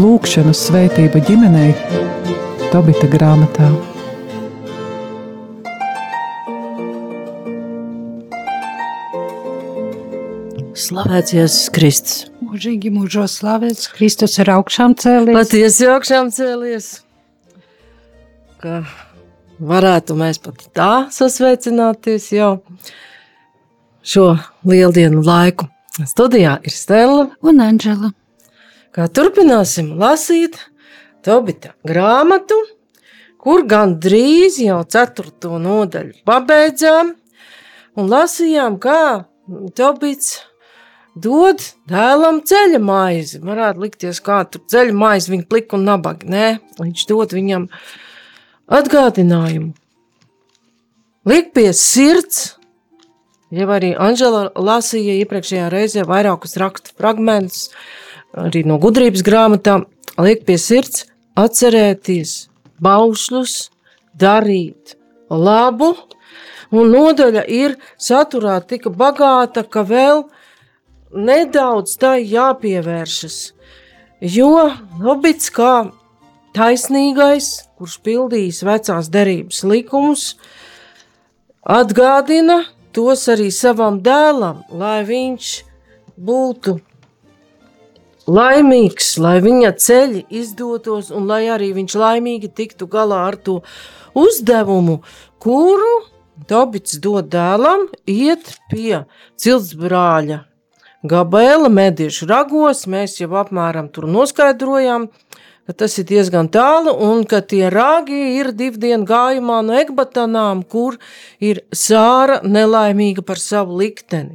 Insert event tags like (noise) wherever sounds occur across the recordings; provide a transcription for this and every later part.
Lūkšanu svētība ģimenei Tobita grāmatā. Slavēts Jēzus Kristus. Mūžīgi mūžos slavēts, Kristus ir augšām cēlies. Patiesi augšām cēlies. Ka varētu mēs pat tā sasveicināties jau šo lieldienu laiku. Studijā ir Stela un Anģela. Kā turpināsim lasīt Tobita grāmatu, kur gan drīz jau ceturto nodaļu pabeidzām un lasījām, kā Tobits dod dēlam ceļa maizi. Varētu likties, kā tur ceļa maizi viņa plika un nabaga. Nē, viņš dod viņam atgādinājumu. Liek pie sirds, jau arī Anžela lasīja iepriekšējā reizē vairākus rakstu fragmentus, arī no gudrības grāmatām, liek pie sirds atcerēties baušļus, darīt labu, un nodaļa ir saturā tik bagāta, ka vēl nedaudz tai jāpievēršas, jo Hobits kā taisnīgais, kurš pildījis vecās derības likumus, atgādina tos arī savam dēlam, lai viņš būtu laimīgs, lai viņa ceļi izdotos un lai arī viņš laimīgi tiktu galā ar to uzdevumu, kuru Dobits dod dēlam, iet pie ciltsbrāļa Gabela medīšu ragos. Mēs jau apmēram tur noskaidrojām, ka tas ir diezgan tālu un ka tie rāgi ir divu dienu gājumā no Ekbatanām, kur ir sāra nelaimīga par savu likteni.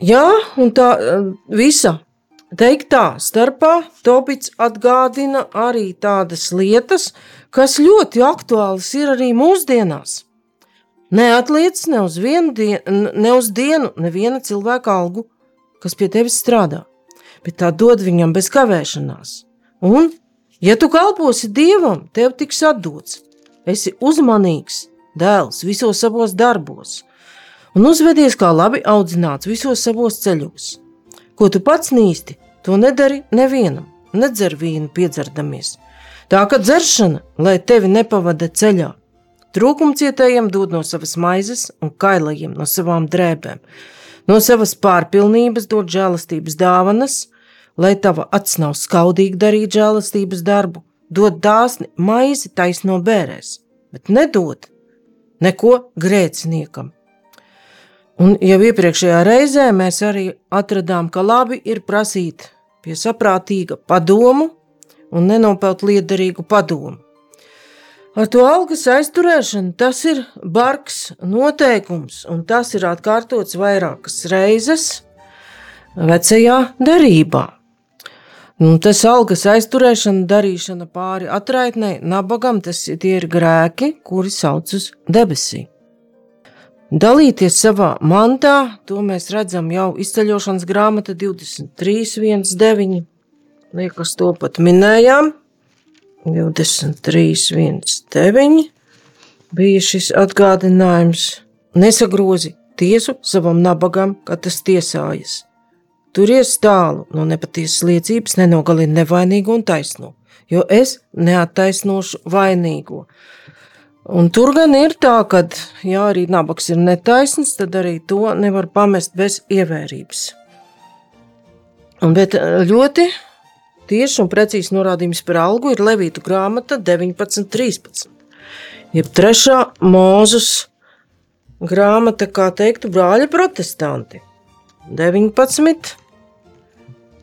Jā, un tā visa teiktā starpā Tobits atgādina arī tādas lietas, kas ļoti aktuālas ir arī mūsdienās. Neatliec ne uz dienu, ne uz dienu neviena cilvēka algu, kas pie tevis strādā, bet tā dod viņam bez kavēšanās. Un, ja tu kalposi Dievam, tev tiks atdots. Esi uzmanīgs, dēls visos savos darbos – un uzvedies kā labi audzināts visos savos ceļos. Ko tu pats nīsti, to nedari nevienam, nedzer vīnu piedzerdamies. Tā kā dzeršana, lai tevi nepavada ceļā, trūkumcietējiem dod no savas maizes un kailajiem no savām drēbēm. No savas pārpilnības dod žēlastības dāvanas, lai tava acs nav skaudīgi darīt žēlastības darbu, dod dāsni maizi taisno bērēs, bet nedod neko grēciniekam Un jau iepriekšējā reizē mēs arī atradām, ka labi ir prasīt pie saprātīga padomu un nenopelt liederīgu padomu. Ar to algas aizturēšanu tas ir bargs noteikums, un tas ir atkārtots vairākas reizes vecajā derībā. Nu, tas algas aizturēšana, darīšana pāri atraitnei, nabagam, tas ir grēki, kuri sauc uz debesīm. Dalīties savā mantā, to mēs redzam jau izceļošanas grāmata 23.19. Liekas, to pat minējām. 23.19. bija šis atgādinājums. Nesagrozi tiesu savam nabagam, kad tas tiesājas. Turies tālu no nepatiesas liecības, nenogalini nevainīgo un taisno, jo es neattaisnošu vainīgo. Un tur gan ir tā, ka, ja arī nabaks ir netaisns, tad arī to nevar pamest bez ievērības. Un, bet eh, ļoti tieši un precīzi norādījums par algu ir Levītu grāmata 19.13. Jeb trešā mūzus grāmata, kā teiktu, brāļa protestanti. 19,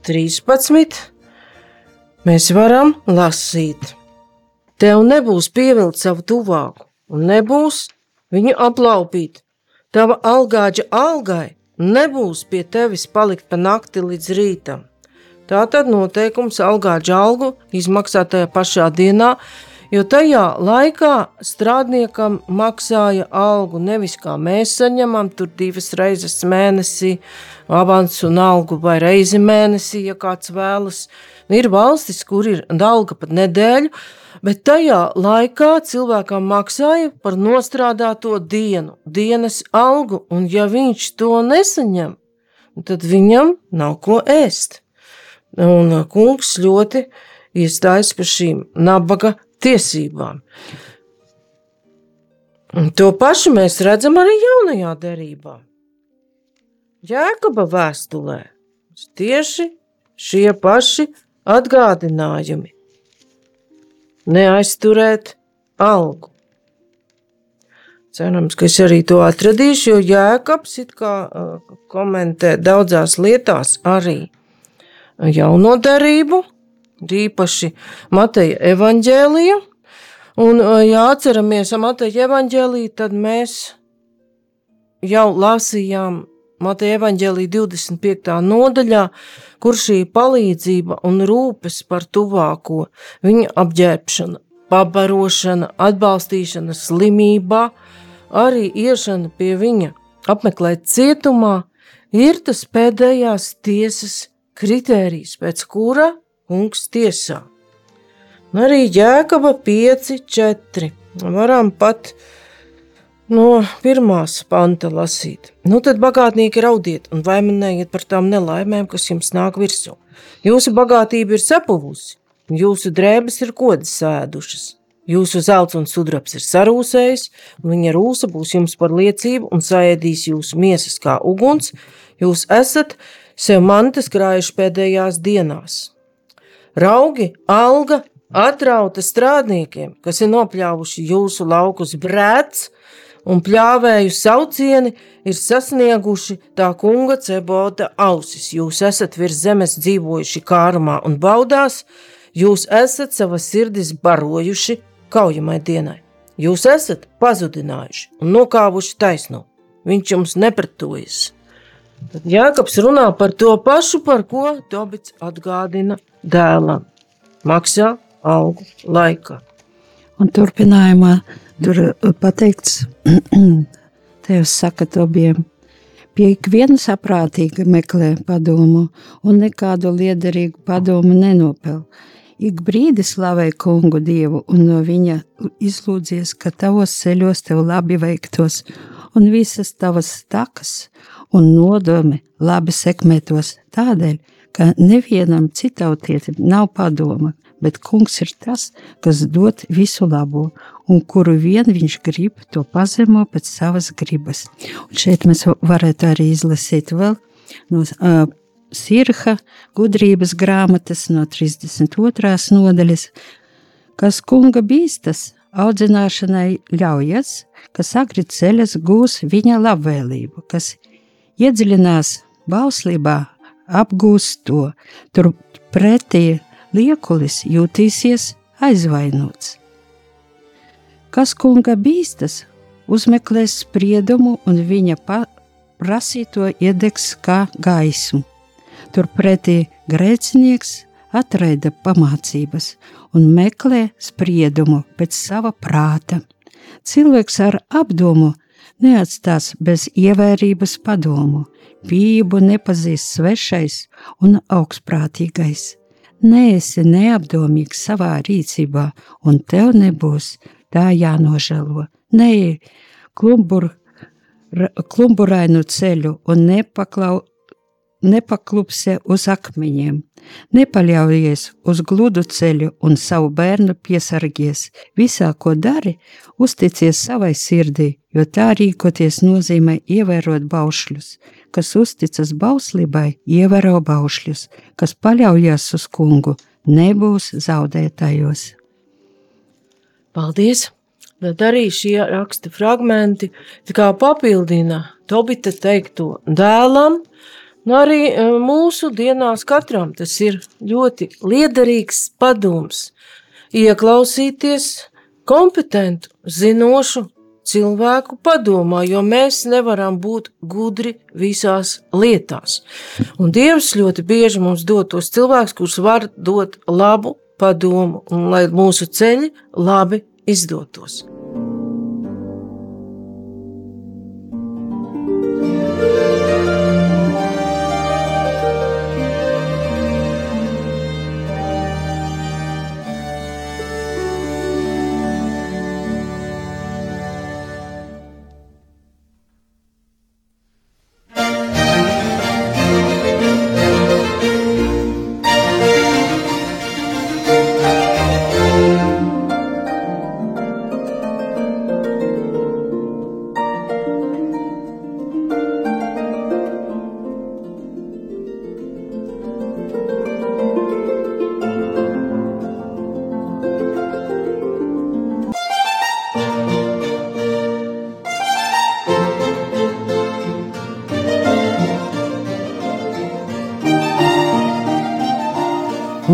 13. Mēs varam lasīt. Tev nebūs pievilkt savu tuvāku, un nebūs viņu aplaupīt. Tava algāģa algai nebūs pie tevis palikt pa nakti līdz rītam. Tā tad noteikums algāģa algu izmaksā tajā pašā dienā, jo tajā laikā strādniekam maksāja algu nevis kā mēs saņemam, tur divas reizes mēnesī, avans un algu vai reizi mēnesī, ja kāds vēlas. Ir valstis, kur ir alga pat nedēļu, bet tajā laikā cilvēkam maksāja par nostrādāto dienu, dienas algu, un ja viņš to nesaņem, tad viņam nav ko ēst. Un kungs ļoti iestājas par šīm nabaga tiesībām. Un to pašu mēs redzam arī jaunajā derībā. Jēkaba vēstulē tieši šie paši atgādinājumi neaizturēt algu. Cerams, ka es arī to atradīšu, jo Jēkabs it kā uh, komentē daudzās lietās arī jauno darību, īpaši Mateja evaņģēlija. Un, ja atceramies Mateja evaņģēliju, tad mēs jau lasījām Mateja evaņģēlija 25. nodaļā, kur šī palīdzība un rūpes par tuvāko, viņa apģērbšana, pabarošana, atbalstīšana slimībā, arī iešana pie viņa, apmeklēt cietumā, ir tas pēdējās tiesas kritērijs, pēc kura kungs tiesā. Un arī Jēkaba 5, 4. Varam pat no pirmās panta lasīt. Nu tad bagātnieki raudiet un vaimanējiet par tām nelaimēm, kas jums nāk virsū. Jūsu bagātība ir sapuvusi, jūsu drēbes ir kodas sēdušas. Jūsu zelts un sudrabs ir sarūsējis, un viņa rūsa būs jums par liecību un saēdīs jūsu miesas kā uguns. Jūs esat sev mantas krājuši pēdējās dienās. Raugi, alga, atrauta strādniekiem, kas ir nopļāvuši jūsu laukus brēts, un pļāvēju saucieni ir sasnieguši tā kunga cebota ausis. Jūs esat virs zemes dzīvojuši kārumā un baudās, jūs esat savas sirdis barojuši kaujamai dienai. Jūs esat pazudinājuši un nokāvuši taisno. Viņš jums nepretojas. Tad Jākaps runā par to pašu, par ko Tobits atgādina dēlam. Maksā algu laikā. Un turpinājumā Tur uh, pateikts, (clears throat) Tevs saka tobiem, pie ikviena saprātīga meklē padomu un nekādu liederīgu padomu nenopel. Ik brīdi slavē kungu dievu un no viņa izlūdzies, ka tavos ceļos tev labi veiktos un visas tavas takas un nodomi labi sekmētos tādēļ, ka nevienam citautietim nav padoma, bet kungs ir tas, kas dod visu labo, un kuru vien viņš grib, to pazemo pēc savas gribas. Un šeit mēs varētu arī izlasīt vēl no uh, Sirha gudrības grāmatas no 32. nodaļas, kas kunga bīstas audzināšanai ļaujas, kas agri ceļas gūs viņa labvēlību, kas iedziļinās bauslībā, apgūst to, tur pretī liekulis jūtīsies aizvainots. Kas kunga bīstas, uzmeklēs spriedumu un viņa prasīto iedegs kā gaismu. Turpretī grēcinieks atraida pamācības un meklē spriedumu pēc sava prāta. Cilvēks ar apdomu neatstās bez ievērības padomu, pību nepazīst svešais un augstprātīgais neesi neapdomīgs savā rīcībā, un tev nebūs tā jānožēlo. Neej klumbur, klumburainu ceļu un nepaklau, nepaklupse uz akmeņiem. Nepaļaujies uz gludu ceļu un savu bērnu piesargies. Visā, ko dari, uzticies savai sirdī, jo tā rīkoties nozīmē ievērot baušļus. Kas uzticas bauslībai, ievēro baušļus, kas paļaujas uz kungu, nebūs zaudētājos. Paldies! Bet arī šie raksta fragmenti papildina Tobita teikto dēlam, Nu, arī e, mūsu dienās katram tas ir ļoti liederīgs padoms. Ieklausīties kompetentu, zinošu cilvēku padomā, jo mēs nevaram būt gudri visās lietās. Un Dievs ļoti bieži mums dod tos cilvēkus, kurus var dot labu padomu, un lai mūsu ceļi labi izdotos.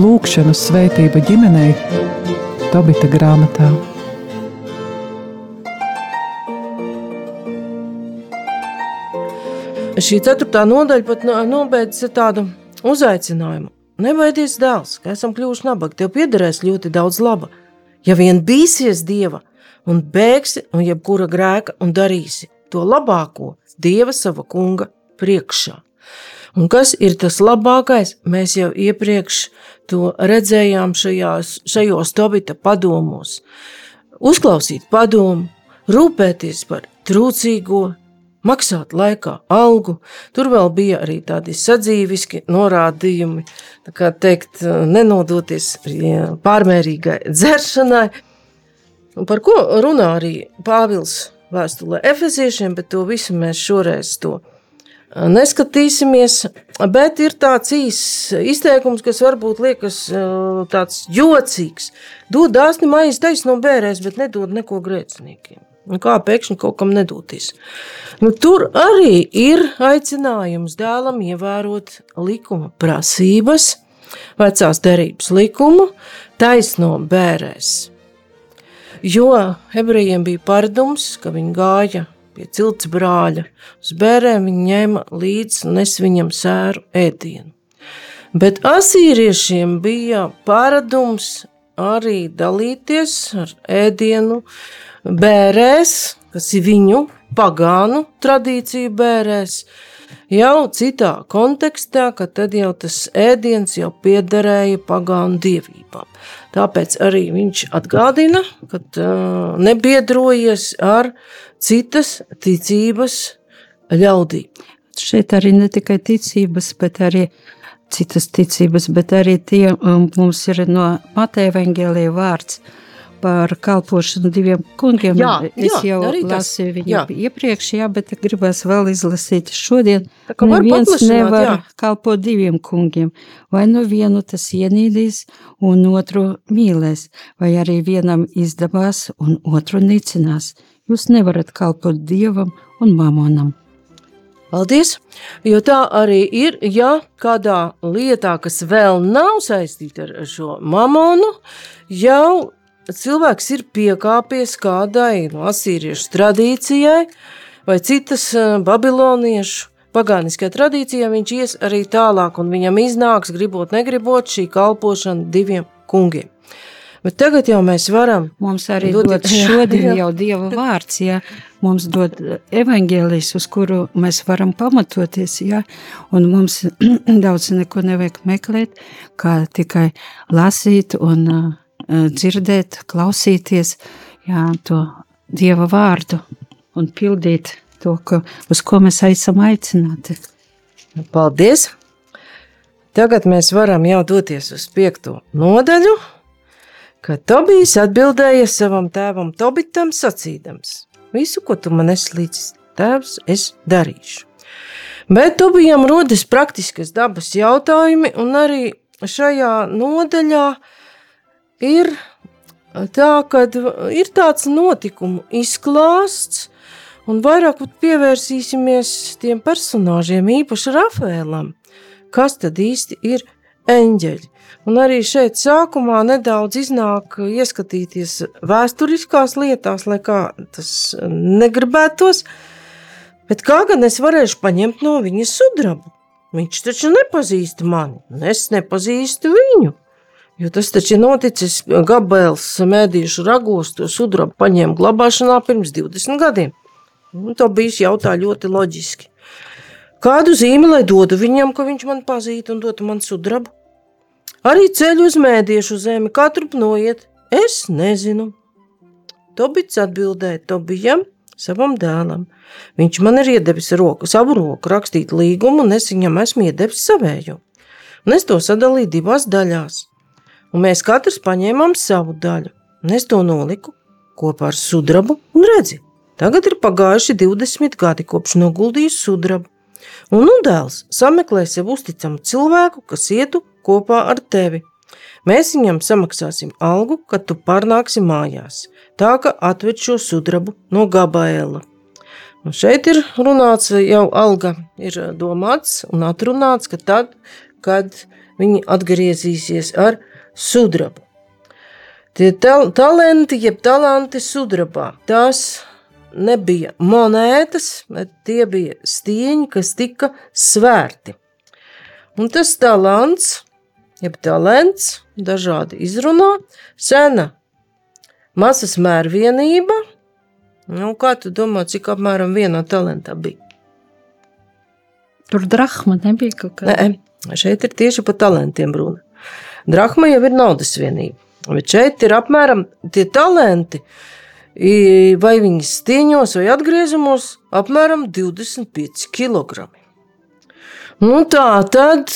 Lūkšanu svētība ģimenei Tobita grāmatā. Šī ceturtā nodaļa pat nobeidz tādu uzaicinājumu. Nebaidies, dēls, ka esam kļuvuši nabagi. Tev piederēs ļoti daudz laba. Ja vien bīsies dieva un bēgsi no jebkura grēka un darīsi to labāko dieva sava kunga priekšā. Un kas ir tas labākais? Mēs jau iepriekš to redzējām šajās, šajos Tobita padomos. Uzklausīt padomu, rūpēties par trūcīgo, maksāt laikā algu. Tur vēl bija arī tādi sadzīviski norādījumi, tā kā teikt, nenodoties pārmērīgai dzeršanai. Un par ko runā arī Pāvils vēstulē Efeziešiem, bet to visu mēs šoreiz to neskatīsimies. Bet ir tāds īsts izteikums, kas varbūt liekas tāds jocīgs. Dod dāsni maizi taisno bērēs, bet nedod neko grēciniekiem. Un kā pēkšņi kaut kam nedoties. Nu, tur arī ir aicinājums dēlam ievērot likuma prasības, vecās derības likumu, taisno bērēs. Jo ebrejiem bija paradums, ka viņi gāja pie cilts brāļa. Uz bērēm viņi ņēma līdzi nes viņam sēru ēdienu. Bet asīriešiem bija paradums arī dalīties ar ēdienu, bērēs, kas ir viņu pagānu tradīciju bērēs, jau citā kontekstā, ka tad jau tas ēdiens jau piederēja pagānu dievībām. Tāpēc arī viņš atgādina, ka uh, nebiedrojies ar citas ticības ļaudīm. Šeit arī ne tikai ticības, bet arī citas ticības, bet arī tie um, mums ir no Mateja evaņģēlija vārds – par kalpošanu diviem kungiem. Jā, es jā, jau lasīju viņu jā. iepriekš, jā, bet gribēs vēl izlasīt šodien. Neviens nevar jā. kalpot diviem kungiem. Vai nu vienu tas ienīdīs un otru mīlēs, vai arī vienam izdevās un otru nicinās. Jūs nevarat kalpot dievam un mamonam. Paldies! Jo tā arī ir, ja kādā lietā, kas vēl nav saistīta ar šo mamonu, jau cilvēks ir piekāpies kādai no asīriešu tradīcijai vai citas eh, babiloniešu pagāniskajā tradīcijā, viņš ies arī tālāk un viņam iznāks, gribot, negribot, šī kalpošana diviem kungiem. Bet tagad jau mēs varam. Mums arī dod, (laughs) dod šodien jā, jau Dieva vārds, ja mums dod evaņģēlijs, uz kuru mēs varam pamatoties, ja, un mums (clears throat) daudz neko nevajag meklēt, kā tikai lasīt un uh, dzirdēt, klausīties jā, to Dieva vārdu un pildīt to, ka, uz ko mēs esam aicināti. Paldies! Tagad mēs varam jau doties uz piekto nodaļu, kad Tobijs atbildēja savam tēvam Tobitam sacīdams: Visu, ko tu man esi līdz tēvs, es darīšu. Bet Tobijam rodas praktiskas dabas jautājumi, un arī šajā nodaļā uh, ir tā, ka ir tāds notikumu izklāsts, un vairāk pievērsīsimies tiem personāžiem, īpaši Rafēlam, kas tad īsti ir eņģeļi. Un arī šeit sākumā nedaudz iznāk ieskatīties vēsturiskās lietās, lai kā tas negribētos, bet kā gan es varēšu paņemt no viņa sudrabu? Viņš taču nepazīst mani, un es nepazīstu viņu. Jo tas taču ir noticis Gabēls mēdīšu ragos, to sudrabu paņēma glabāšanā pirms 20 gadiem. Un to bija jautā ļoti loģiski. Kādu zīmi lai dodu viņam, ka viņš man pazīst un dotu man sudrabu? Arī ceļu uz mēdīšu zemi katru noiet, es nezinu. Tobits atbildēja Tobijam, savam dēlam. Viņš man ir iedevis roku, savu roku rakstīt līgumu, un es viņam esmu iedevis savējo. Un es to sadalīju divās daļās un mēs katrs paņēmām savu daļu, un es to noliku kopā ar sudrabu, un redzi, tagad ir pagājuši 20 gadi kopš noguldījis sudrabu, un nu dēls sameklē sev uzticamu cilvēku, kas ietu kopā ar tevi. Mēs viņam samaksāsim algu, kad tu pārnāksi mājās, tā ka atved šo sudrabu no Gabaela. Un šeit ir runāts, jau alga. Ir domāts un atrunāts, ka tad, kad viņi atgriezīsies ar sudrabu. Tie tal talenti, jeb talanti sudrabā, tās nebija monētas, bet tie bija stieņi, kas tika svērti. Un tas talants, jeb talants, dažādi izrunā, sena masas mērvienība. Nu, kā tu domā, cik apmēram vienā talentā bija? Tur drachma nebija kaut kāda. Nē, šeit ir tieši par talantiem runa. Drachma jau ir naudas vienība. Bet šeit ir apmēram tie talenti, vai viņi stieņos vai atgriezumos, apmēram 25 kg. Nu, tā tad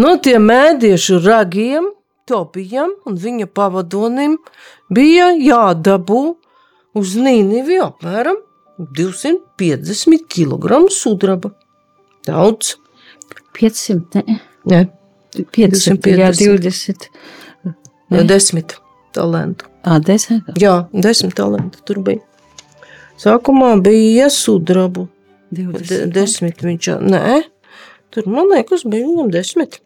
no tiem mēdiešu ragiem, Topijam un viņa pavadonim bija jādabū uz Nīnivi apmēram 250 kg sudraba. Daudz. 500, ne? Ne, 500, jā, 20. ne, desmit talantu. Ā, 10. Jā, desmit talantu tur bija. Sākumā bija sudrabu. De, 20. desmit viņš, nē, tur man liekas bija viņam desmit.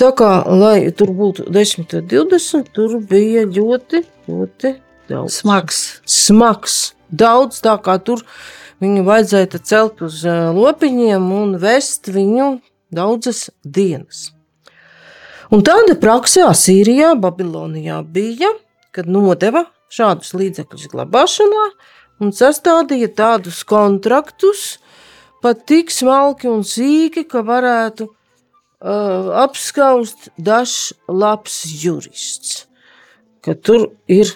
Tā kā, lai tur būtu 10 vai 20, tur bija ļoti, ļoti daudz. Smags. Smags. Daudz tā kā tur viņu vajadzēja celt uz lopiņiem un vest viņu daudzas dienas. Un tāda praksa Asīrijā, Babilonijā bija, kad nodeva šādus līdzekļus glabāšanā un sastādīja tādus kontraktus, pat tik smalki un sīki, ka varētu uh, apskaust dažs labs jurists, ka tur ir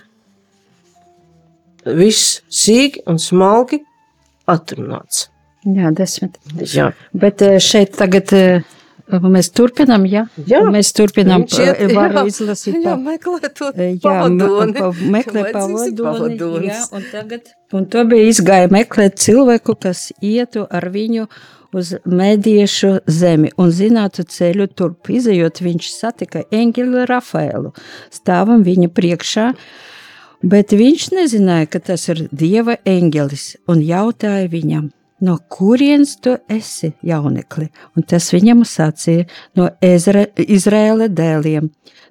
viss sīki un smalki atrunāts. Jā, 10. Jā, Bet eh, šeit tagad eh, mēs turpinām, jā? Jā. Mēs turpinām, iet- eh, jā, izlasīt. jā, pa- meklē to Jā, pavadoni. pa- meklē Vajadzīgs ir pavadoni. Jā, un tagad. Un to bija izgāja meklēt cilvēku, kas ietu ar viņu uz mediešu zemi un zinātu ceļu turp. Izejot, viņš satika eņģeli Rafaelu, stāvam viņa priekšā, bet viņš nezināja, ka tas ir Dieva eņģelis un jautāja viņam. No kurienes tu esi, jaunekli? Un tas viņam sacīja, no Ezra, Izraēla dēliem,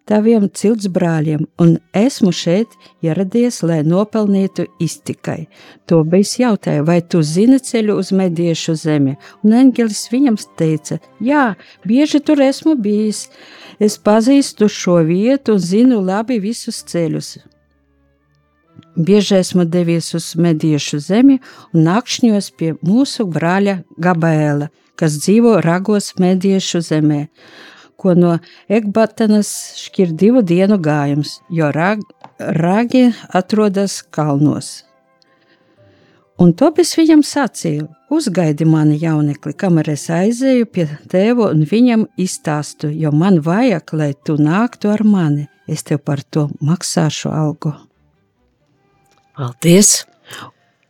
taviem cilts brāļiem, un esmu šeit ieradies, lai nopelnītu iztikai. To bijis jautāja, vai tu zini ceļu uz mediešu zemi? Un eņģelis viņam teica, jā, bieži tur esmu bijis. Es pazīstu šo vietu un zinu labi visus ceļus. Bieži esmu devies uz mediešu zemi un nakšņos pie mūsu brāļa Gabriela, kas dzīvo Ragos mediešu zemē, ko no Ekbatanas šķir divu dienu gājums, jo rag, ragi atrodas kalnos. Un Tobis viņam sacīja: Uzgaidi mani jaunekli, kamēr es aizēju pie tēva un viņam izstāstu, jo man vajag, lai tu nāktu ar mani. Es tev par to maksāšu algu. Paldies!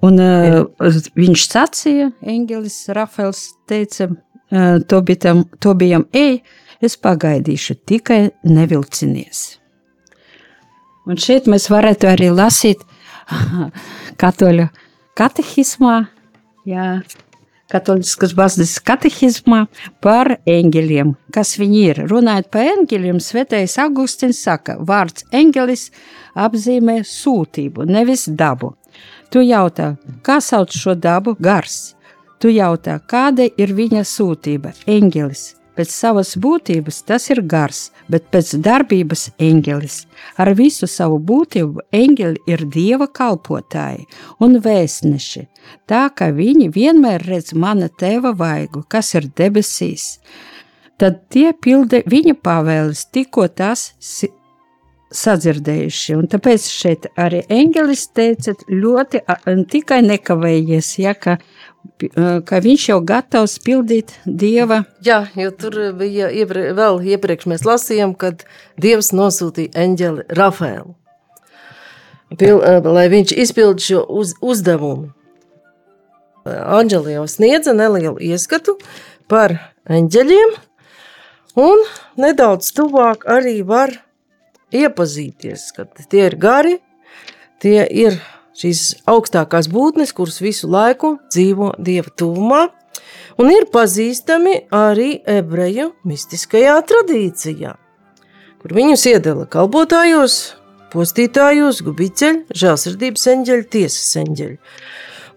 Un, uh, viņš sacīja, Eņģelis Rafaels teica, uh, Tobitam, Tobijam, ej, es pagaidīšu, tikai nevilcinies. Un šeit mēs varētu arī lasīt (laughs) katoļu katehismā, jā, katoļiskas baznīcas katehismā par eņģeļiem, kas viņi ir. Runājot par eņģeļiem, svētais Augustins saka, vārds eņģelis apzīmē sūtību, nevis dabu. Tu jautā, kā sauc šo dabu gars? Tu jautā, kāda ir viņa sūtība, eņģelis. Pēc savas būtības tas ir gars, bet pēc darbības eņģelis. Ar visu savu būtību eņģeļi ir dieva kalpotāji un vēstneši, tā ka viņi vienmēr redz mana tēva vaigu, kas ir debesīs. Tad tie pilda viņa pavēles, tikko si- sadzirdējuši. Un tāpēc šeit arī eņģelis teica ļoti tikai nekavējies, ja, ka, ka viņš jau gatavs pildīt dieva Jā, jo tur bija ieprie, vēl iepriekš mēs lasījām, kad Dievs nosūtīja eņģeli Rafaelu, Pil, lai viņš izpildītu šo uz, uzdevumu. Anģeli jau sniedza nelielu ieskatu par eņģeļiem, un nedaudz tuvāk arī var iepazīties, ka tie ir gari, tie ir šīs augstākās būtnes, kuras visu laiku dzīvo Dieva tuvumā, un ir pazīstami arī ebreju mistiskajā tradīcijā, kur viņus iedala kalpotājos, postītājos, gubiceļu, žēlsirdības eņģeļu, tiesas eņģeļu.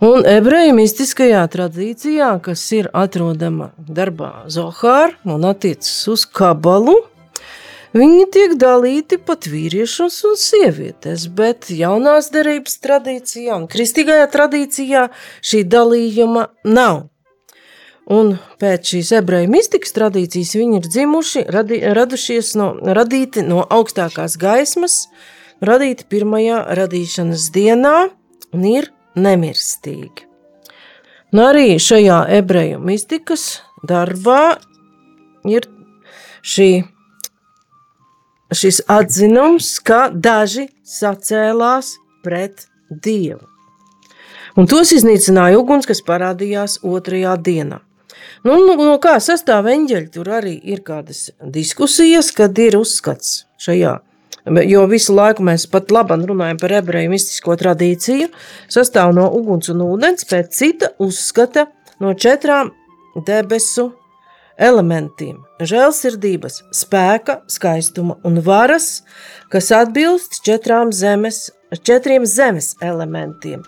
Un ebreju mistiskajā tradīcijā, kas ir atrodama darbā Zohāra un attiecas uz kabalu, viņi tiek dalīti pat vīriešus un sievietes, bet jaunās derības tradīcijā un kristīgajā tradīcijā šī dalījuma nav. Un pēc šīs ebreju mistikas tradīcijas viņi ir dzimuši, radi, radušies no, radīti no augstākās gaismas, radīti pirmajā radīšanas dienā un ir nemirstīgi. Un arī šajā ebreju mistikas darbā ir šī, šis atzinums, ka daži sacēlās pret Dievu. Un tos iznīcināja uguns, kas parādījās otrajā dienā. Nu, no, no kā sastāv eņģeļi, tur arī ir kādas diskusijas, kad ir uzskats šajā Jo visu laiku mēs pat labi runājam par ebreju mistisko tradīciju, sastāv no uguns un ūdens, pēc cita uzskata no četrām debesu elementiem - žēlsirdības, spēka, skaistuma un varas, kas atbilst četrām zemes, četriem zemes elementiem,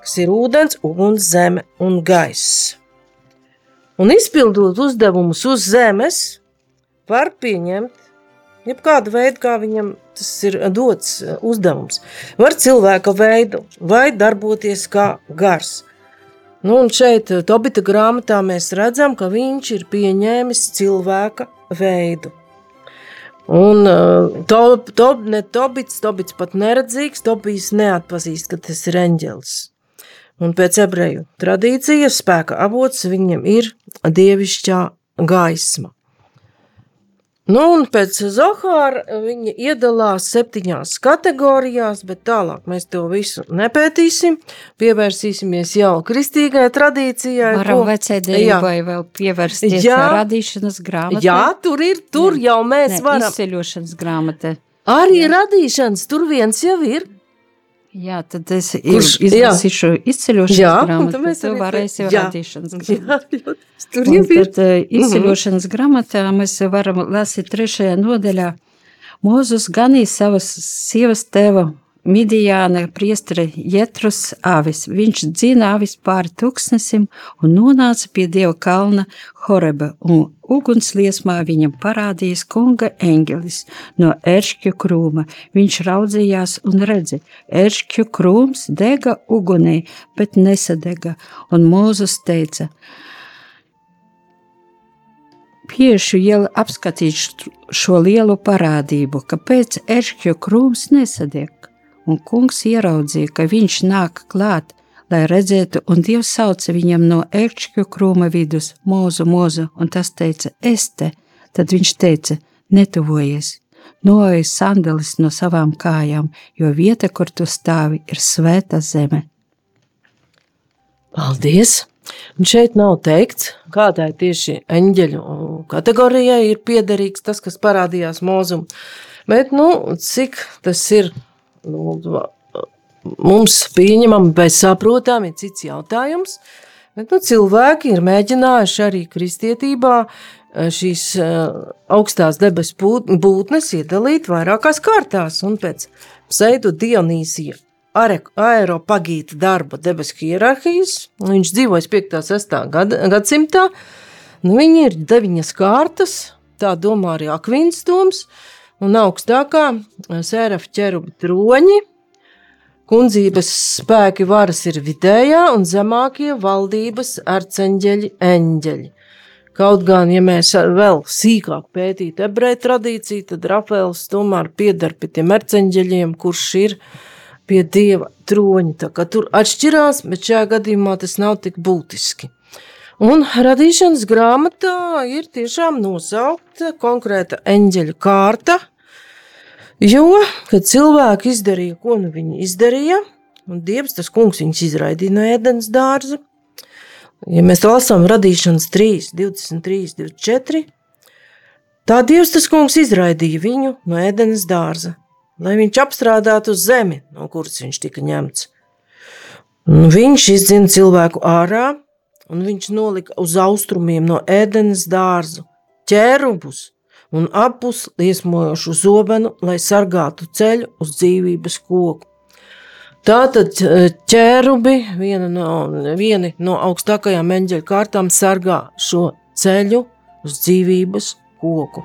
kas ir ūdens, uguns, zeme un gaiss. Un izpildot uzdevumus uz zemes, var pieņemt jebkādu veidu, kā viņam tas ir dots eh, uzdevums. Var cilvēka veidu vai darboties kā gars. Nu, un šeit, eh, Tobita grāmatā, mēs redzam, ka viņš ir pieņēmis cilvēka veidu. Un uh, to, to, ne Tobits, Tobits pat neredzīgs, Tobijs neatpazīst, ka tas ir eņģelis. Un pēc ebreju tradīcijas spēka avots viņam ir dievišķā gaisma. Nu, un pēc Zohāra viņa iedalās septiņās kategorijās, bet tālāk mēs to visu nepētīsim. Pievērsīsimies jau kristīgajai tradīcijai. Varam ko... vecēdējai vēl pievērsties jā, radīšanas grāmatai. Jā, tur ir, tur jā. jau mēs ne, varam. Izceļošanas grāmatai. Arī jā. radīšanas, tur viens jau ir. Jā, tad es izlasīšu izceļošanas jā, grāmatu, tad tu varēsi jau radīšanas grāmatu. Jā, tur jau ir. Tad uh, izceļošanas grāmatā mēs varam lasīt trešajā nodaļā. Mūzus ganīja savas sievas tēva Midijāna priesteri Jetrus avis. Viņš dzina avis pāri tūkstnesim un nonāca pie Dieva kalna Horeba, un ugunsliesmā viņam parādījās kunga eņģelis no ēršķu krūma. Viņš raudzījās un redzi, ēršķu krūms dega ugunī, bet nesadega, un Mūzus teica, Piešu iela apskatīt šo lielu parādību, kāpēc ēršķu krūms nesadeg un kungs ieraudzīja, ka viņš nāk klāt, lai redzētu, un Dievs sauca viņam no ērkšķu krūma vidus - mūzu, mūzu, un tas teica, es te. Tad viņš teica, netuvojies, noejas sandalis no savām kājām, jo vieta, kur tu stāvi, ir svēta zeme. Paldies! Un šeit nav teikts, kādai tieši eņģeļu kategorijai ir piederīgs tas, kas parādījās mūzum. Bet, nu, cik tas ir nu, mums pieņemami, bet saprotami ir cits jautājums. Bet, nu, cilvēki ir mēģinājuši arī kristietībā eh, šīs uh, augstās debesu būtnes iedalīt vairākās kārtās. Un pēc pseidu Dionīsija aeropagīta darba debesu hierarhijas, viņš dzīvojas 5. 6. Gad, gadsimtā, nu, viņi ir deviņas kārtas, tā domā arī Akvīns doms, un augstākā eh, sērafa ķeruba troņi. Kundzības spēki varas ir vidējā, un zemākie valdības arceņģeļi, eņģeļi. Kaut gan, ja mēs vēl sīkāk pētītu ebreju tradīciju, tad Rafaels tomēr pieder pie tiem arceņģeļiem, kurš ir pie dieva troņa. Tur atšķirās, bet šajā gadījumā tas nav tik būtiski. Un radīšanas grāmatā ir tiešām nosaukta konkrēta eņģeļa kārta, Jo, kad cilvēki izdarīja, ko nu viņi izdarīja, un Dievs, tas kungs, viņus izraidīja no ēdienas dārza. Ja mēs lasām radīšanas 3, 23, 24, tā Dievs, tas kungs, izraidīja viņu no ēdienas dārza, lai viņš apstrādātu zemi, no kuras viņš tika ņemts. Un viņš izdzina cilvēku ārā un viņš nolika uz austrumiem no ēdenes dārzu ķērubus un apus liesmojošu zobenu, lai sargātu ceļu uz dzīvības koku. Tātad ķērubi, viena no, vieni no augstākajām eņģeļa kārtām, sargā šo ceļu uz dzīvības koku.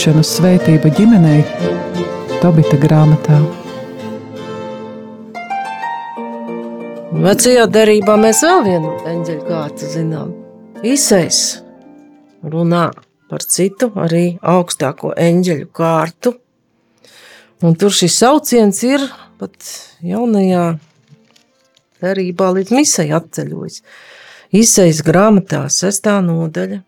Lūkšanu svētība ģimenei Tobita grāmatā. Vecajā derībā mēs vēl vienu eņģeļu kārtu zinām. Īsais runā par citu, arī augstāko eņģeļu kārtu. Un tur šis sauciens ir pat jaunajā derībā līdz misai atceļojis. Īsais grāmatā sestā nodaļa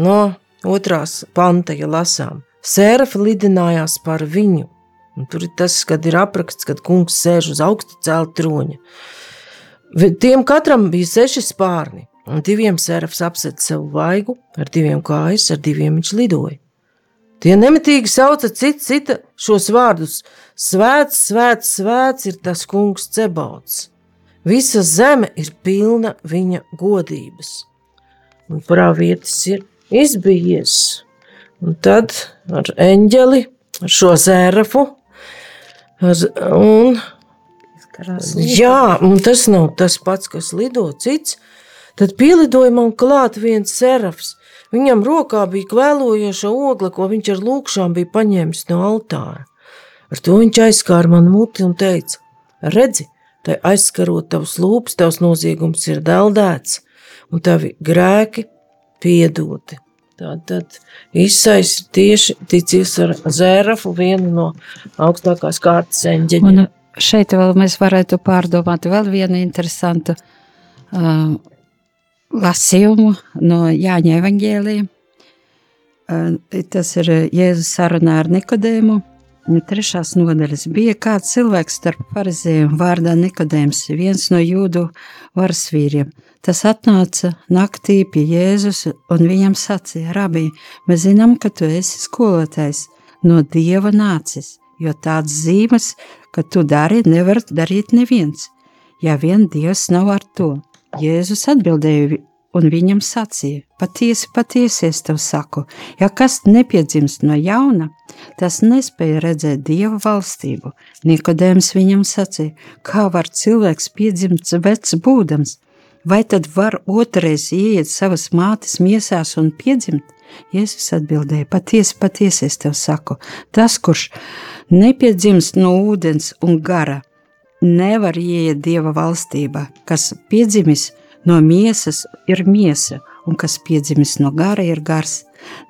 no otrās panta, ja lasām, sērafa lidinājās par viņu. Un tur ir tas, kad ir apraksts, kad kungs sēž uz augsta celta troņa. Tiem katram bija seši spārni, un diviem sērafs apsēd savu vaigu, ar diviem kājas, ar diviem viņš lidoja. Tie nemitīgi sauca cits cita šos vārdus: Svēts, svēts, svēts ir tas kungs Cebauts. Visa zeme ir pilna viņa godības. Un pravietis ir izbijies. Un tad ar eņģeli, ar šo zērafu, ar, un, jā, un tas nav tas pats, kas lido cits, tad pielidoja man klāt viens serafs. Viņam rokā bija kvēlojoša ogla, ko viņš ar lūkšām bija paņēmis no altāra. Ar to viņš aizskāra man muti un teica, redzi, tai aizskarot tavus lūpas, tavs noziegums ir deldēts, un tavi grēki piedoti. Tātad izsais tieši ticies ar zērafu, vienu no augstākās kārtas eņģeļiem. Un šeit vēl mēs varētu pārdomāt vēl vienu interesantu uh, lasījumu no Jāņa evaņģēlija. Uh, tas ir Jēzus sarunā ar Nikodēmu. Trešās nodaļas bija kāds cilvēks starp farizējiem vārdā Nikodēms, viens no jūdu varas vīriem. Tas atnāca naktī pie Jēzus un viņam sacīja: Rabī, mēs zinām, ka tu esi skolotājs, no dieva nācis, jo tādas zīmes, ka tu dari, nevar darīt neviens, ja vien dievs nav ar to. Jēzus atbildēja un viņam sacīja: Patiesi, patiesi es tev saku, ja kas nepiedzimst no jauna, tas nespēja redzēt dieva valstību. Nikodēms viņam sacīja: Kā var cilvēks piedzimt vecs būdams? vai tad var otrreiz ieiet savas mātes miesās un piedzimt? Jēzus atbildēja, patiesi, patiesi es tev saku, tas, kurš nepiedzimst no ūdens un gara, nevar ieiet Dieva valstībā, kas piedzimis no miesas ir miesa, un kas piedzimis no gara ir gars.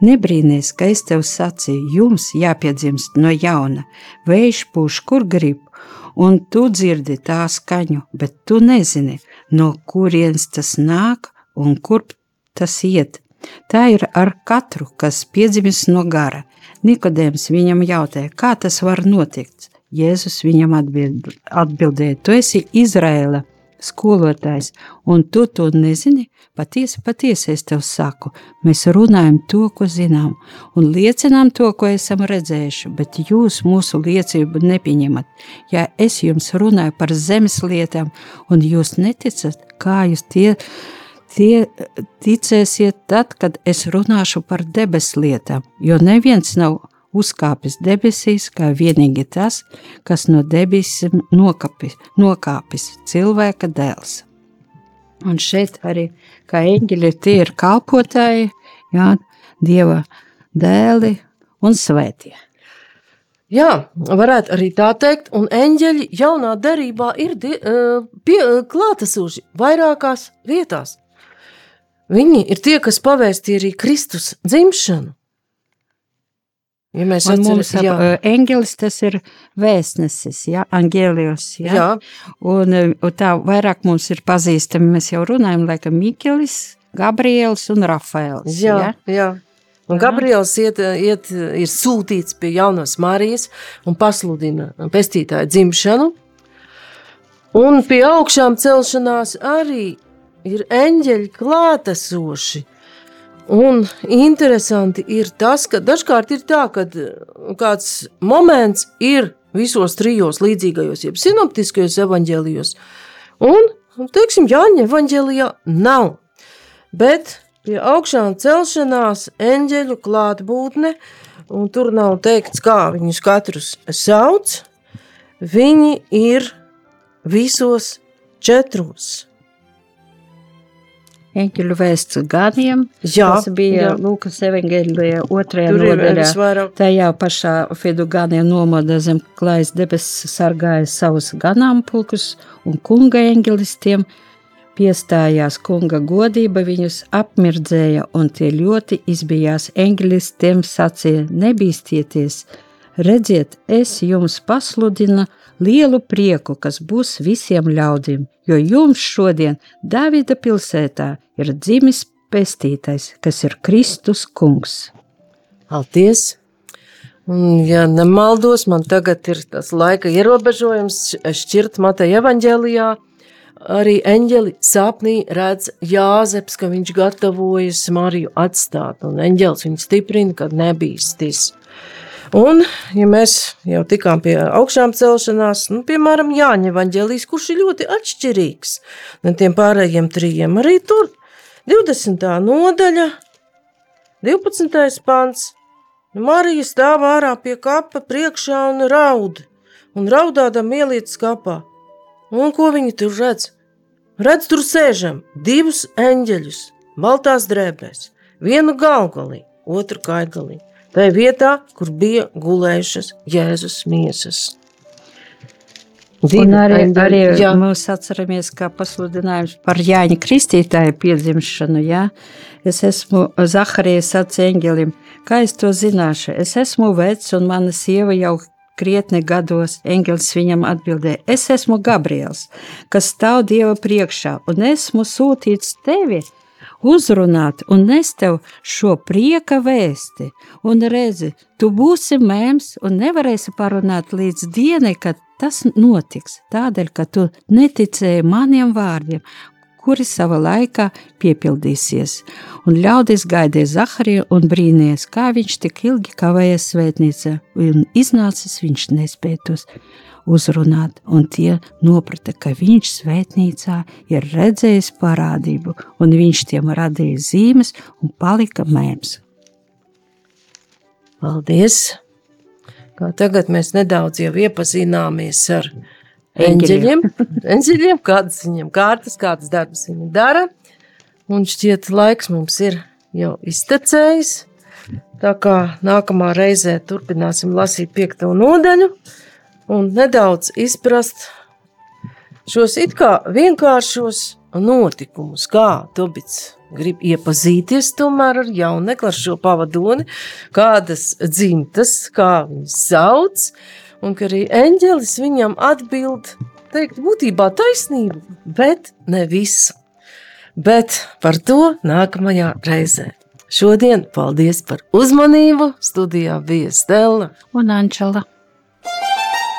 Nebrīnīs, ka es tev sacīju, jums jāpiedzimst no jauna, vējš pūš, kur grib, un tu dzirdi tā skaņu, bet tu nezini, no kurienes tas nāk un kurp tas iet. Tā ir ar katru, kas piedzimis no gara. Nikodēms viņam jautāja, kā tas var notikt. Jēzus viņam atbild, atbildēja, tu esi Izraēla skolotājs, un tu to nezini? Patiesi, patiesi es tev saku, mēs runājam to, ko zinām, un liecinām to, ko esam redzējuši, bet jūs mūsu liecību nepieņemat. Ja es jums runāju par zemes lietām, un jūs neticat, kā jūs tie, tie ticēsiet tad, kad es runāšu par debes lietām, jo neviens nav uzkāpis debesīs, kā vienīgi tas, kas no debesīm nokāpis, nokāpis cilvēka dēls. Un šeit arī, kā eņģeļi, tie ir kalpotāji, jā, dieva dēli un svētie. Jā, varētu arī tā teikt, un eņģeļi jaunā derībā ir die, pie, klātesoši vairākās vietās. Viņi ir tie, kas pavēstīja arī Kristus dzimšanu. Ja mēs un atceram, mums jā. eņģelis tas ir vēstnesis, ja, angēlijos, ja. Jā. Un, un tā vairāk mums ir pazīstami, mēs jau runājam, laikam Mikelis, Gabriels un Rafaels. Jā, ja. jā. Un Gabriels iet, iet, ir sūtīts pie jaunas Marijas un pasludina pestītāju dzimšanu. Un pie augšām celšanās arī ir eņģeļi klātesoši. Un interesanti ir tas, ka dažkārt ir tā, ka uh, kāds moments ir visos trijos līdzīgajos, jeb sinoptiskajos evaņģēlijos, un, teiksim, Jāņa evaņģēlijā nav. Bet pie augšām celšanās eņģeļu klātbūtne, un tur nav teikts, kā viņus katrus sauc, viņi ir visos četros eņģeļu vēsts gadiem. Jā, tas bija jā. Lūkas evanģēlijā otrajā nodaļā. Tajā pašā Fidugāniem nomoda zem klājas debesis sargāja savus ganāmpulkus un kunga eņģelistiem. Piestājās kunga godība, viņus apmirdzēja, un tie ļoti izbijās. Eņģelistiem sacīja: Nebīsties, redziet, es jums pasludinu lielu prieku, kas būs visiem ļaudīm, jo jums šodien Davida pilsētā ir dzimis pestītais, kas ir Kristus kungs. Paldies! Un, ja nemaldos, man tagad ir tas laika ierobežojums šķirt Mateja evaņģēlijā, arī eņģeli sapnī redz Jāzeps, ka viņš gatavojas Mariju atstāt, un eņģels viņu stiprina, kad nebīstis. Un, ja mēs jau tikām pie augšām celšanās, nu, piemēram, Jāņa Vangelijas, kurš ir ļoti atšķirīgs no tiem pārējiem trījiem, arī tur 20. nodaļa, 12. pants. Marija stāv ārā pie kapa priekšā un raud, un raudādam ieliec kapā. Un ko viņi tur redz? Redz tur sēžam divus eņģeļus, baltās drēbēs, vienu galgalī, otru kaigalī tajā vietā, kur bija gulējušas Jēzus miesas. Divi, un arī, arī jā. mēs atceramies, kā pasludinājums par Jāņa Kristītāja piedzimšanu. Jā. Es esmu Zaharijas atceņģelim. Kā es to zināšu? Es esmu vecs un mana sieva jau krietni gados. Engels viņam atbildēja, es esmu Gabriels, kas stāv Dieva priekšā un esmu sūtīts tevi uzrunāt un nest tev šo prieka vēsti. Un redzi, tu būsi mēms un nevarēsi parunāt līdz dienai, kad tas notiks. Tādēļ, ka tu neticēji maniem vārdiem, kuri savā laikā piepildīsies. Un ļaudis gaidīja Zahariju un brīnījās, kā viņš tik ilgi kavējas svētnīcā, un iznācis viņš nespēja tos uzrunāt, un tie noprata, ka viņš svētnīcā ir redzējis parādību, un viņš tiem radīja zīmes un palika mēms. Paldies! Kā tagad mēs nedaudz jau iepazināmies ar eņģeļiem, eņģeļiem. Kādas viņiem kārtas, kādas darbas viņi dara, un šķiet laiks mums ir jau iztecējis, tā kā nākamā reizē turpināsim lasīt piekto nodaļu, un nedaudz izprast šos it kā vienkāršos notikumus, kā Tobits grib iepazīties tomēr ar jaunekli, ar šo pavadoni, kādas dzimtas, kā viņas sauc, un ka arī eņģelis viņam atbild, teikt, būtībā taisnību, bet ne visu. Bet par to nākamajā reizē. Šodien paldies par uzmanību. Studijā bija Stela un Ančela.